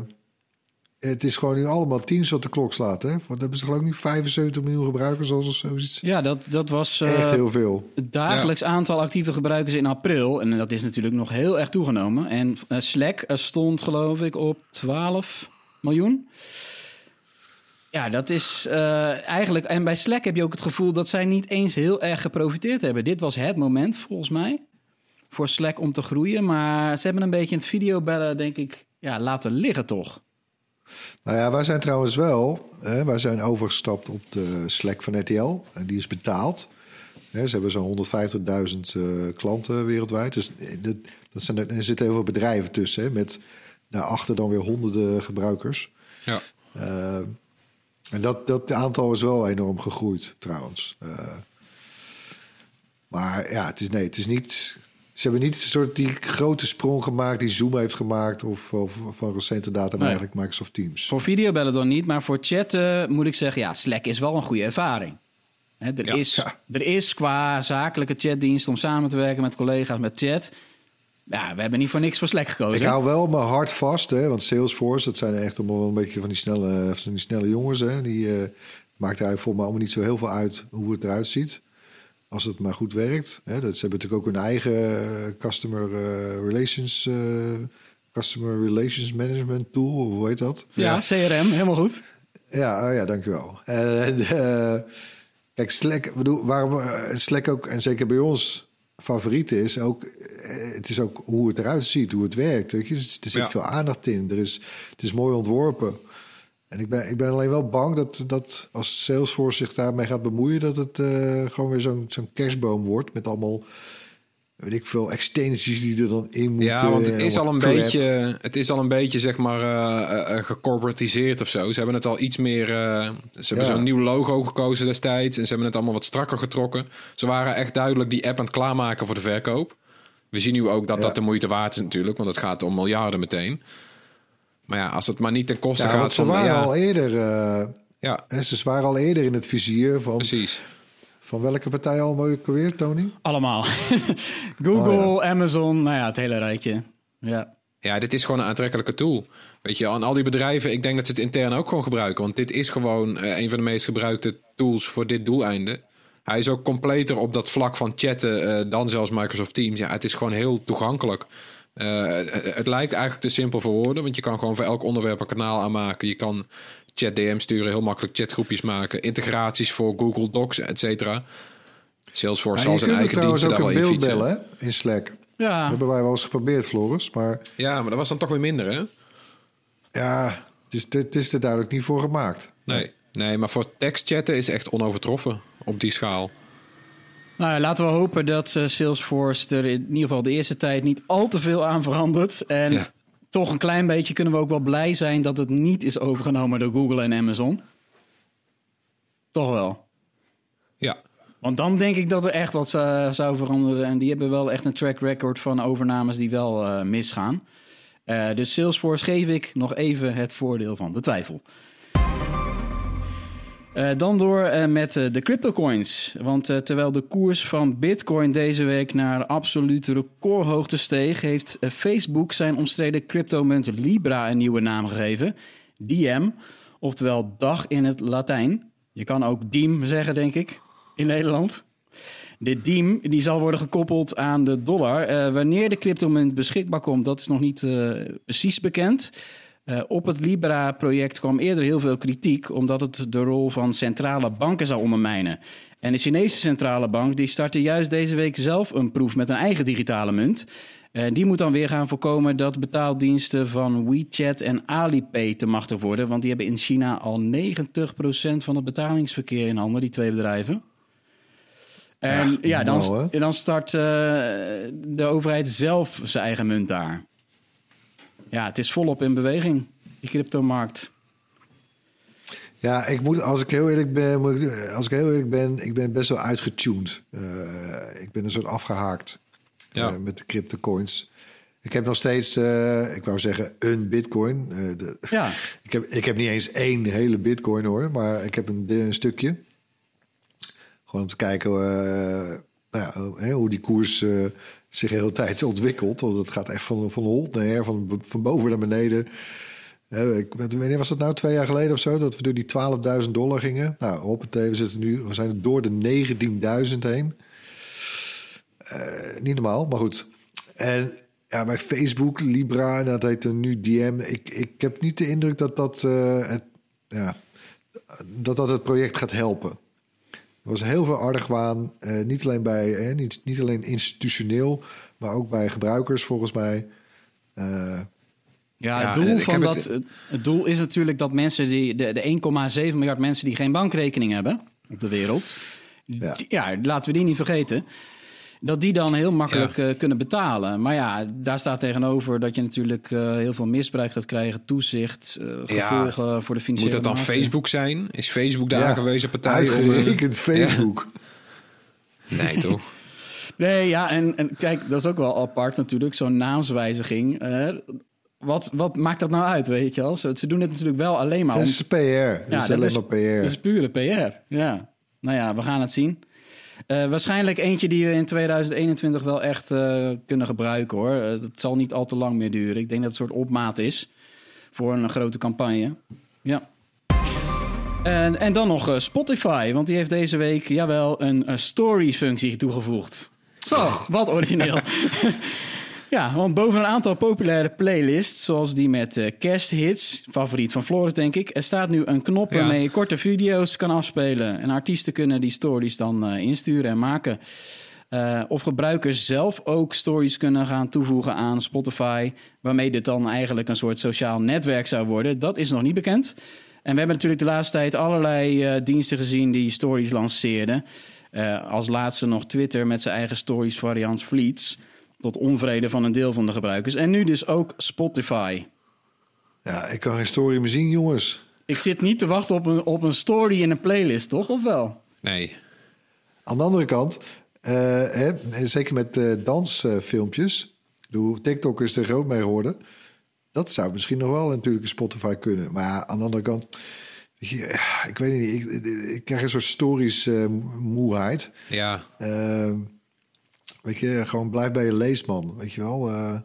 het is gewoon nu allemaal Teams wat de klok slaat. Hè? Want hebben ze geloof ik niet 75 miljoen gebruikers of zoiets. Ja, dat, dat was eh, Echt heel veel. het dagelijks aantal actieve gebruikers in april. En dat is natuurlijk nog heel erg toegenomen. En eh, Slack stond geloof ik op 12 miljoen. Ja, dat is eh, eigenlijk... En bij Slack heb je ook het gevoel dat zij niet eens heel erg geprofiteerd hebben. Dit was het moment, volgens mij, voor Slack om te groeien. Maar ze hebben een beetje in het videobellen, denk ik, ja, laten liggen toch. Nou ja, wij zijn trouwens wel, hè, wij zijn overgestapt op de Slack van RTL. En die is betaald. Hè, ze hebben zo'n 150.000 eh, klanten wereldwijd. Dus eh, dat, dat zijn, er zitten heel veel bedrijven tussen. Hè, met daarachter dan weer honderden gebruikers. Ja. Eh, en dat, dat aantal is wel enorm gegroeid trouwens. Maar ja, het is, nee, het is niet... Ze hebben niet een soort die grote sprong gemaakt die Zoom heeft gemaakt... of, of van recente data Nee. eigenlijk Microsoft Teams. Voor videobellen dan niet, maar voor chatten moet ik zeggen, ja, Slack is wel een goede ervaring. Er, Ja, is, ja. er is qua zakelijke chatdienst om samen te werken met collega's met chat. Ja, we hebben niet voor niks voor Slack gekozen. Ik hou wel mijn hart vast, hè, want Salesforce, dat zijn echt allemaal een beetje van die snelle, van die snelle jongens. Hè, die eh, maakt eigenlijk voor mij allemaal niet zo heel veel uit hoe het eruit ziet. Als het maar goed werkt. Hè. Dat, ze hebben natuurlijk ook hun eigen eh, customer eh, relations, eh, customer relations management tool, of hoe heet dat? ja, CRM, helemaal goed. Ja, oh ja, dankjewel. En, eh, kijk, Slack, bedoel, waarom Slack ook, en zeker bij ons, favoriete is ook, het is ook hoe het eruit ziet, hoe het werkt. Weet je? Dus er zit Ja. veel aandacht in. Er is, het is mooi ontworpen. En ik ben, ik ben alleen wel bang dat, dat als Salesforce zich daarmee gaat bemoeien, dat het eh, gewoon weer zo'n zo'n kerstboom wordt met allemaal, weet ik veel, extensies die er dan in moeten. Ja, want het en is, al een crap. beetje, het is al een beetje, zeg maar, eh, eh, eh, gecorporatiseerd of zo. Ze hebben het al iets meer... eh, ze hebben Ja. zo'n nieuw logo gekozen destijds... en ze hebben het allemaal wat strakker getrokken. Ze waren echt duidelijk die app aan het klaarmaken voor de verkoop. We zien nu ook dat Ja. dat de moeite waard is natuurlijk... want het gaat om miljarden meteen. Maar ja, als het maar niet ten koste Ja, gaat want ze van... waren ja, al eerder, eh, ja, hè, ze waren al eerder in het vizier van, precies. van welke partij al mooi weer, Tony? Allemaal. Google, Oh, Amazon, nou ja, het hele rijtje. Ja. Ja, dit is gewoon een aantrekkelijke tool. Weet je, en al die bedrijven, ik denk dat ze het intern ook gewoon gebruiken. Want dit is gewoon eh, een van de meest gebruikte tools voor dit doeleinde. Hij is ook completer op dat vlak van chatten eh, dan zelfs Microsoft Teams. Ja, het is gewoon heel toegankelijk. Eh, het, het lijkt eigenlijk te simpel voor woorden, want je kan gewoon voor elk onderwerp een kanaal aanmaken. Je kan chat DM sturen, heel makkelijk chatgroepjes maken, integraties voor Google Docs, et cetera. Salesforce zal je zijn kunt eigen diensten ook daar wel een in beeld fietsen. bellen hè, in Slack. Dat Ja, hebben wij wel eens geprobeerd, Floris. Maar Ja, maar dat was dan toch weer minder, hè? ja, het is, het is er duidelijk niet voor gemaakt. Nee. Nee, maar voor tekstchatten is echt onovertroffen op die schaal. Nou ja, laten we hopen dat eh, Salesforce er in ieder geval de eerste tijd niet al te veel aan verandert. En Ja. toch een klein beetje kunnen we ook wel blij zijn dat het niet is overgenomen door Google en Amazon. Toch wel. Ja, Want dan denk ik dat er echt wat zou, zou veranderen. En die hebben wel echt een track record van overnames die wel eh, misgaan. Eh, dus Salesforce geef ik nog even het voordeel van de twijfel. Eh, dan door eh, met eh, de cryptocoins. Want terwijl de koers van Bitcoin deze week naar absolute recordhoogte steeg, heeft Facebook zijn omstreden cryptomunt Libra een nieuwe naam gegeven: Diem, oftewel dag in het Latijn. Je kan ook Diem zeggen, denk ik, in Nederland. De diem die zal worden gekoppeld aan de dollar. Wanneer de cryptomunt beschikbaar komt, dat is nog niet precies bekend. Eh, op het Libra-project kwam eerder heel veel kritiek, omdat het de rol van centrale banken zou ondermijnen. En de Chinese centrale bank die startte juist deze week zelf een proef met een eigen digitale munt. Eh, die moet dan weer gaan voorkomen dat betaaldiensten van WeChat en Alipay te machtig worden. Want die hebben in China al 90% van het betalingsverkeer in handen, die twee bedrijven. En ja, dan, dan start eh, de overheid zelf zijn eigen munt daar. Ja, het is volop in beweging, die cryptomarkt. Ja, ik moet, als ik heel eerlijk ben, moet ik- als ik heel eerlijk ben, ik ben best wel uitgetuned. Eh, ik ben een soort afgehaakt Ja. eh, met de cryptocoins. Ik heb nog steeds, eh, ik wou zeggen, een bitcoin. Eh, de, Ja, ik, heb, ik heb niet eens één hele bitcoin hoor, maar ik heb een, een stukje. Gewoon om te kijken eh, nou ja, hè, hoe die koers eh, zich de hele tijd ontwikkelt. Want het gaat echt van, van hol naar her, van, van boven naar beneden. Ik, wanneer was dat nou? Twee jaar geleden of zo? Dat we door die 12.000 dollar gingen. Nou, hoppatee, we, zitten nu, we zijn door de 19.000 heen. Eh, niet normaal, maar goed. En ja, bij Facebook, Libra, dat heet er nu DM. Ik, ik heb niet de indruk dat dat, eh, het, ja, dat dat het project gaat helpen. Er was heel veel argwaan, eh, niet alleen bij, eh, niet, niet alleen institutioneel, maar ook bij gebruikers volgens mij. Eh, ja, Ja, het, doel van dat, het- het, het doel is natuurlijk dat mensen die, de, de 1,7 miljard mensen die geen bankrekening hebben op de wereld, Ja. die- ja, laten we die niet vergeten. Dat die dan heel makkelijk eh, kunnen betalen. Maar ja, daar staat tegenover dat je natuurlijk eh, heel veel misbruik gaat krijgen, toezicht, eh, Ja. gevolgen voor de financiële Moet dat dan markten. Facebook zijn? Is Facebook de ja, aangewezen partij? om, eh, Uitgerekend Facebook. Nee, toch? Nee, ja, en, en kijk, dat is ook wel apart natuurlijk, zo'n naamswijziging. Eh, wat, wat maakt dat nou uit, weet je wel? Ze, ze doen het natuurlijk wel alleen maar Het om... is PR. Het is alleen maar PR. dat is pure PR, ja. Nou ja, we gaan het zien. Eh, waarschijnlijk eentje die we in 2021 wel echt eh, kunnen gebruiken, hoor. Eh, Het zal niet al te lang meer duren. Ik denk dat het een soort opmaat is voor een grote campagne. Ja. En, en dan nog eh, Spotify, want die heeft deze week, jawel, een, een story-functie toegevoegd. Zo, wat origineel. ja, want boven een aantal populaire playlists, zoals die met eh, kersthits, favoriet van Floris denk ik, er staat nu een knop Ja. waarmee je korte video's kan afspelen. En artiesten kunnen die stories dan eh, insturen en maken. Eh, of gebruikers zelf ook stories kunnen gaan toevoegen aan Spotify, waarmee dit dan eigenlijk een soort sociaal netwerk zou worden, dat is nog niet bekend. En we hebben natuurlijk de laatste tijd allerlei diensten gezien die stories lanceerden. Als laatste nog Twitter met zijn eigen stories variant Fleets. Tot onvrede van een deel van de gebruikers. En nu dus ook Spotify. Ja, ik kan geen story meer zien, jongens. Ik zit niet te wachten op een, op een story in een playlist, toch? Of wel? Nee. Aan de andere kant, eh, hè, zeker met eh, dansfilmpjes, uh, TikTok is er groot mee geworden. Dat zou misschien nog wel natuurlijk een Spotify kunnen. Maar ja, aan de andere kant, je, ik weet niet, ik, ik krijg een soort stories eh, moeheid. Ja. Weet je, gewoon blijf bij je leesman, weet je wel. Uh,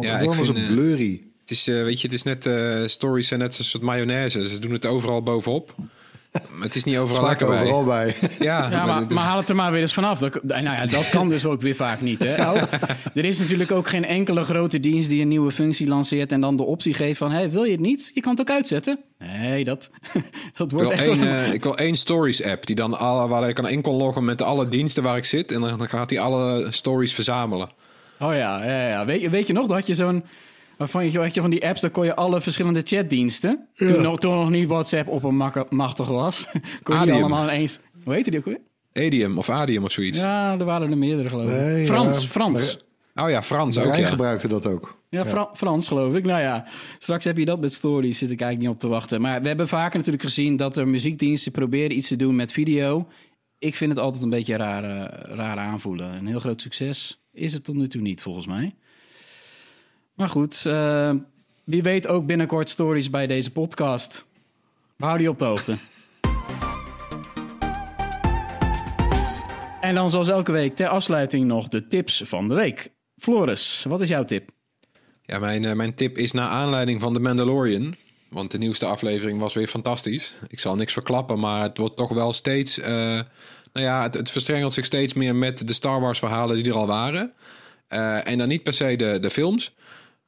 Ja, ik vind, eh, blurry. Het is, eh, weet je, het is net, stories zijn net een soort mayonaise. Ze doen het overal bovenop. Maar het is niet overal Smaakt lekker bij. overal bij. Ja, Ja, maar, maar haal het er maar weer eens vanaf. Dat, nou ja, dat kan dus ook weer vaak niet. Hè? Ook, er is natuurlijk ook geen enkele grote dienst die een nieuwe functie lanceert en dan de optie geeft van, hey, wil je het niet? Je kan het ook uitzetten. Nee, dat, dat ik, wordt wil echt... wel- eh, ik wil één stories app die dan alle, waar ik kan in kon loggen met alle diensten waar ik zit. En dan, gaat hij alle stories verzamelen. Oh ja, ja, ja. Weet, je, weet je nog, dat had je zo'n... Waarvan je, had je van die apps, dan kon je alle verschillende chatdiensten... Toen, nog, toen nog niet WhatsApp op een mak- machtig was... kon je die allemaal ineens... Hoe heette die ook weer? Adium of Adium of zoiets. Ja, er waren er meerdere, geloof ik. Nee, Frans, ja. Frans. Oh ja, Frans ook ja. gebruikte dat ook. Ja, Fra- Frans geloof ik. Nou ja, straks heb je dat met stories. Zit ik eigenlijk niet op te wachten. Maar we hebben vaker natuurlijk gezien dat er muziekdiensten proberen iets te doen met video. Ik vind het altijd een beetje raar, eh, raar aanvoelen. Een heel groot succes is het tot nu toe niet, volgens mij. Maar goed, eh, wie weet ook binnenkort stories bij deze podcast. We houden je op de hoogte. en dan zoals elke week ter afsluiting nog de tips van de week. Floris, wat is jouw tip? Ja, mijn, eh, mijn tip is naar aanleiding van The Mandalorian. Want de nieuwste aflevering was weer fantastisch. Ik zal niks verklappen, maar het wordt toch wel steeds... eh, nou ja, het, het verstrengelt zich steeds meer met de Star Wars verhalen die er al waren. En dan niet per se de, de films,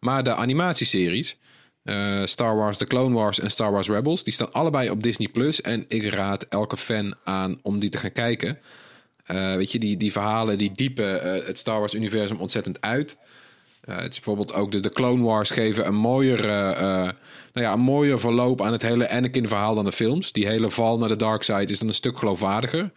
maar de animatieseries. Eh, Star Wars The Clone Wars en Star Wars Rebels. Die staan allebei op Disney+. Plus En ik raad elke fan aan om die te gaan kijken. Eh, weet je, die, die verhalen die diepen eh, het Star Wars-universum ontzettend uit. Het is bijvoorbeeld ook de, Clone Wars geven een mooier, nou ja, een mooier verloop aan het hele Anakin-verhaal dan de films. Die hele val naar de dark side is dan een stuk geloofwaardiger.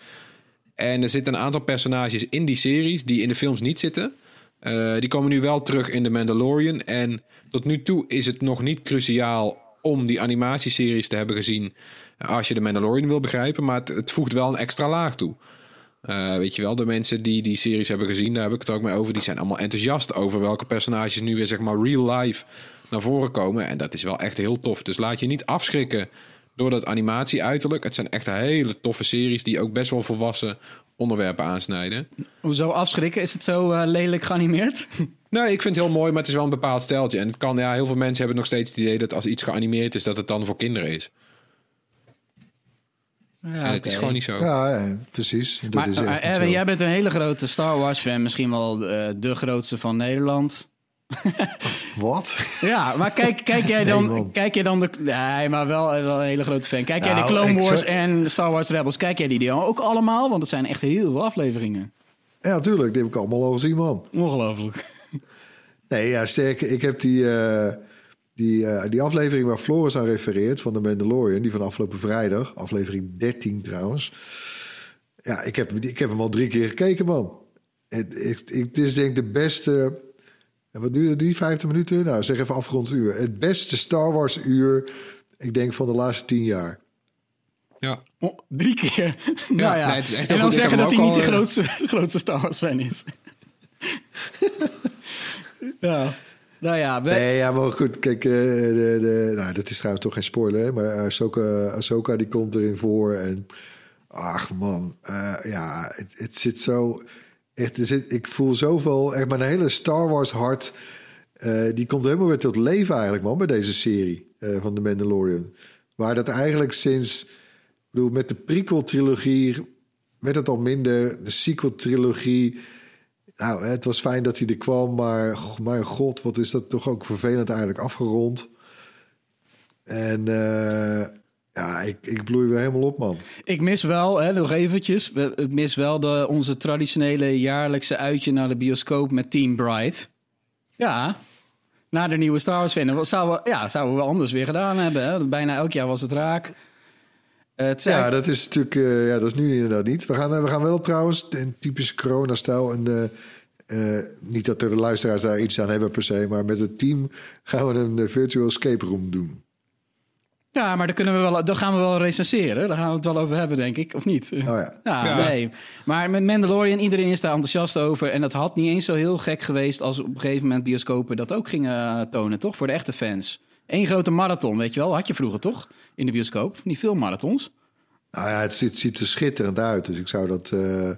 En er zitten een aantal personages in die series die in de films niet zitten. Eh, die komen nu wel terug in The Mandalorian. En tot nu toe is het nog niet cruciaal om die animatieseries te hebben gezien als je de Mandalorian wil begrijpen. Maar het, het voegt wel een extra laag toe. Eh, weet je wel, de mensen die die series hebben gezien, daar heb ik het ook mee over. Die zijn allemaal enthousiast over welke personages nu weer zeg maar real life naar voren komen. En dat is wel echt heel tof. Dus laat je niet afschrikken door dat animatie uiterlijk. Het zijn echt hele toffe series die ook best wel volwassen onderwerpen aansnijden. Hoezo afschrikken? Is het zo eh, lelijk geanimeerd? Nou, ik vind het heel mooi, maar het is wel een bepaald steltje. En het kan, ja, heel veel mensen hebben nog steeds het idee dat als iets geanimeerd is, dat het dan voor kinderen is. Ja, en het is gewoon niet zo. Ja, ja, precies. Dat Maar is echt eh, Erwin, jij bent een hele grote Star Wars fan. Misschien wel eh, de grootste van Nederland. Wat? Ja, maar kijk, kijk jij Nee, dan, man. kijk jij dan de... Nee, maar wel, wel een hele grote fan. Kijk jij Nou, de Clone ik Wars zou- en Star Wars Rebels, kijk jij die dan ook allemaal? Want het zijn echt heel veel afleveringen. Ja, tuurlijk. Die heb ik allemaal al gezien, man. Ongelooflijk. Nee, ja, sterker. Ik heb die, eh, die, eh, die aflevering waar Floris aan refereert van de Mandalorian, die van afgelopen vrijdag, aflevering 13 trouwens. Ja, ik heb, ik heb hem al drie keer gekeken, man. Het, het, het is denk ik de beste. En Wat duurde die? 50 minuten? Nou, zeg even afgerond uur. Het beste Star Wars uur, ik denk van de laatste tien jaar. Ja. Oh, drie keer. nou ja. nee, het is echt en dan zeggen dat hij niet de al, grootste, grootste Star Wars fan is. ja. Nou ja, we, Nee, ja, maar goed. Kijk, eh, de, de, nou, dat is trouwens toch geen spoiler, hè? Maar Ahsoka, Ahsoka die komt erin voor. En ach man, eh, ja, het, het zit zo... Echt, er zit, ik voel zoveel... Echt mijn hele Star Wars hart... eh, die komt helemaal weer tot leven eigenlijk, man, bij deze serie eh, van The Mandalorian. Waar dat eigenlijk sinds... Ik bedoel, met de prequel-trilogie werd het al minder. De sequel-trilogie... Nou, het was fijn dat hij er kwam, maar mijn god, wat is dat toch ook vervelend eigenlijk afgerond. En eh, Ja, ik, ik bloei weer helemaal op, man. Ik mis wel, hè, nog eventjes, we- ik mis wel de, onze traditionele jaarlijkse uitje naar de bioscoop met Team Bright. Ja, na de nieuwe Star Wars film. Dat Zouden we, ja, zouden we anders weer gedaan hebben. Hè? Bijna elk jaar was het raak. Eh, het Ja, dat is natuurlijk eh, ja, dat is nu inderdaad niet. We gaan, we gaan wel trouwens, in typische corona-stijl... En, eh, eh, niet dat de luisteraars daar iets aan hebben per se... maar met het team gaan we een eh, virtual escape room doen. Ja, maar daar, kunnen we wel, daar gaan we wel recenseren. Daar gaan we het wel over hebben, denk ik. Of niet? Oh ja. Ja, Ja. nee. Maar met Mandalorian, iedereen is daar enthousiast over. En het had niet eens zo heel gek geweest als op een gegeven moment bioscopen dat ook gingen eh, tonen, toch? Voor de echte fans. Eén grote marathon, weet je wel. Had je vroeger toch? In de bioscoop. Niet veel marathons. Nou ja, het ziet, ziet er schitterend uit. Dus ik zou dat... eh, ik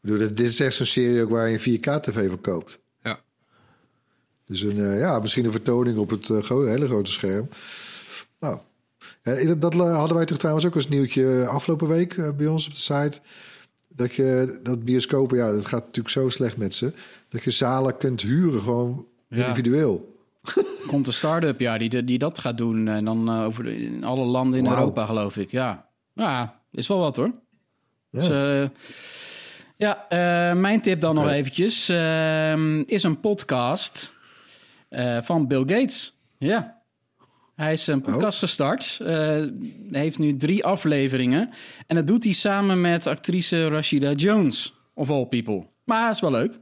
bedoel, dit is echt zo'n serie ook waar je een 4K-tv voor koopt. Ja. Dus een, eh, ja, misschien een vertoning op het eh, gro- hele grote scherm. Nou, dat, dat hadden wij toch trouwens ook als nieuwtje afgelopen week eh, bij ons op de site. Dat je dat bioscopen, ja, dat gaat natuurlijk zo slecht met ze. Dat je zalen kunt huren gewoon Ja. individueel. Komt een start-up, ja, die, die dat gaat doen. En dan eh, over de- in alle landen in. Europa, geloof ik. Ja, ja is wel wat hoor. Ja. Dus, eh, ja, eh, mijn tip dan nog eventjes. ehm, is een podcast eh, van Bill Gates. Ja. Hij is een podcast gestart. Hij heeft nu drie afleveringen. En dat doet hij samen met actrice Rashida Jones. Of all people. Maar is wel leuk.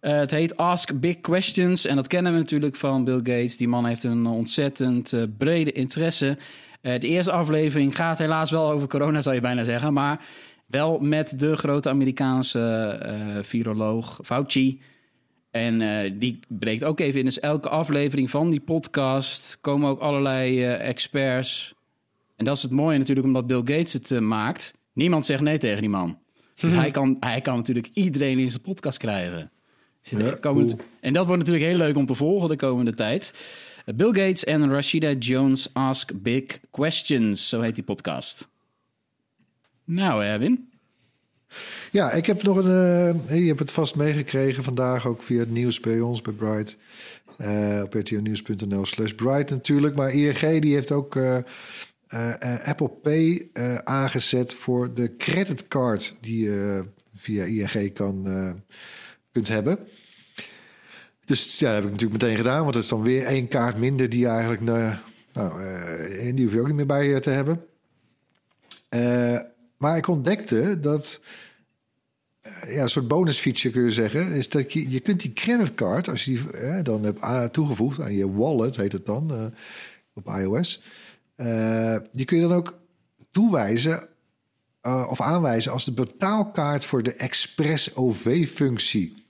Eh, het heet Ask Big Questions. En dat kennen we natuurlijk van Bill Gates. Die man heeft een ontzettend eh, brede interesse. De eerste aflevering gaat helaas wel over corona, zou je bijna zeggen. Maar wel met de grote Amerikaanse viroloog Fauci. En eh, die breekt ook even in. Dus elke aflevering van die podcast komen ook allerlei eh, experts. En dat is het mooie natuurlijk, omdat Bill Gates het eh, maakt. Niemand zegt nee tegen die man. Dus hij, kan, hij kan natuurlijk iedereen in zijn podcast krijgen. Dus Ja, cool. En dat wordt natuurlijk heel leuk om te volgen de komende tijd. Bill Gates en Rashida Jones Ask Big Questions. Zo heet die podcast. Nou, Erwin. Ja, ik heb nog een. eh, je hebt het vast meegekregen vandaag ook via het nieuws bij ons bij Bright. Eh, op rtonieuws.nl slash Bright natuurlijk. Maar ING die heeft ook eh, Apple Pay aangezet voor de creditcard die je via ING kan, kunt hebben. Dus ja, dat heb ik natuurlijk meteen gedaan. Want dat is dan weer één kaart minder die je eigenlijk... nou, die hoef je ook niet meer bij je te hebben. Maar ik ontdekte dat eh, ja, een soort bonus feature kun je zeggen, is dat je, je kunt die creditcard, als je die eh, dan hebt toegevoegd aan je wallet, heet het dan, eh, op iOS, die kun je dan ook toewijzen of aanwijzen als de betaalkaart voor de Express OV-functie.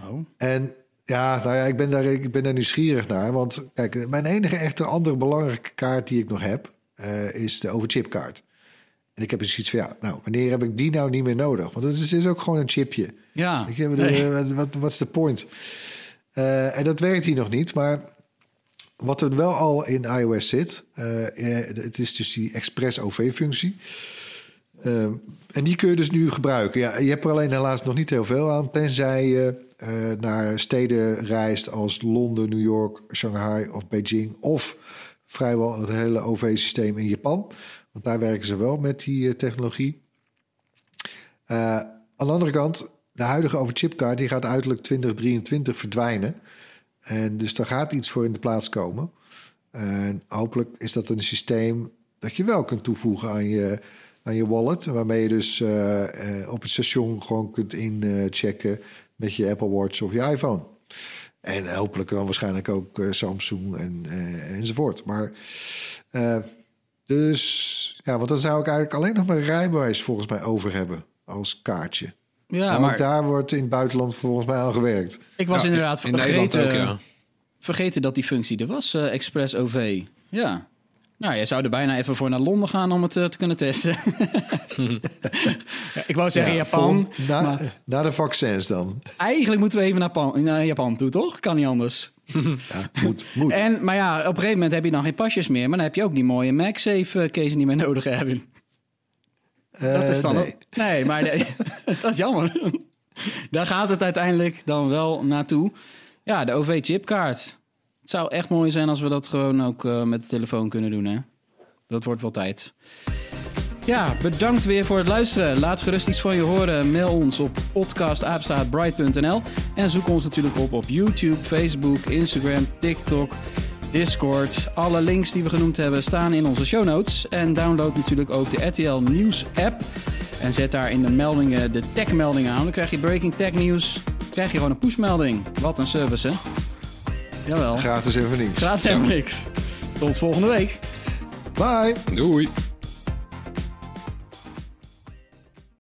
Oh. En ja, nou ja, ik ben daar, ik ben daar nieuwsgierig naar. Want kijk, mijn enige echte andere belangrijke kaart die ik nog heb, is de overchipkaart. En ik heb dus iets van, ja, nou, wanneer heb ik die nou niet meer nodig? Want het is, is ook gewoon een chipje. Ja. Ik heb, Nee. wat, wat, wat is de point? Eh, en dat werkt hier nog niet, maar wat er wel al in iOS zit, eh, eh, het is dus die Express OV-functie. Eh, en die kun je dus nu gebruiken. Ja, je hebt er alleen helaas nog niet heel veel aan, tenzij je eh, naar steden reist als Londen, New York, Shanghai of Beijing, of vrijwel het hele OV-systeem in Japan. Daar werken ze wel met die eh, technologie. Eh, aan de andere kant, de huidige overchipkaart die gaat uiterlijk 2023 verdwijnen. En dus daar gaat iets voor in de plaats komen. En hopelijk is dat een systeem dat je wel kunt toevoegen aan je, aan je wallet. Waarmee je dus eh, op het station gewoon kunt inchecken met je Apple Watch of je iPhone. En hopelijk dan waarschijnlijk ook Samsung en, enzovoort. Maar dus ja, want dan zou ik eigenlijk alleen nog maar rijbewijs volgens mij over hebben als kaartje. Ja, maar daar wordt in het buitenland volgens mij aan gewerkt. ik was Ja, inderdaad in vergeten, ook, ja. vergeten dat die functie er was, eh, Express OV. Ja. Nou, jij zou er bijna even voor naar Londen gaan om het eh, te kunnen testen. ja, ik wou zeggen Ja, Japan. vol- na, maar na de vaccins dan. eigenlijk moeten we even naar, Pan- naar Japan toe, toch? Kan niet anders. Ja, moet, moet. En, maar ja, op een gegeven moment heb je dan geen pasjes meer. Maar dan heb je ook die mooie MagSafe-case niet meer nodig hebben. Dat is Eh, dan nee. ook- Nee, maar nee, dat is jammer. Daar gaat het uiteindelijk dan wel naartoe. Ja, de OV-chipkaart. Het zou echt mooi zijn als we dat gewoon ook eh, met de telefoon kunnen doen, hè? Dat wordt wel tijd. Ja, bedankt weer voor het luisteren. Laat gerust iets van je horen. Mail ons op podcastapenstaartbright.nl en zoek ons natuurlijk op op YouTube, Facebook, Instagram, TikTok, Discord. Alle links die we genoemd hebben staan in onze show notes. En download natuurlijk ook de RTL Nieuws app. En zet daar in de meldingen de tech-meldingen aan. Dan krijg je breaking tech nieuws. krijg je gewoon een pushmelding. Wat een service, hè? Jawel. Gratis even niks. Gratis helemaal niks. Tot volgende week. Bye. Doei.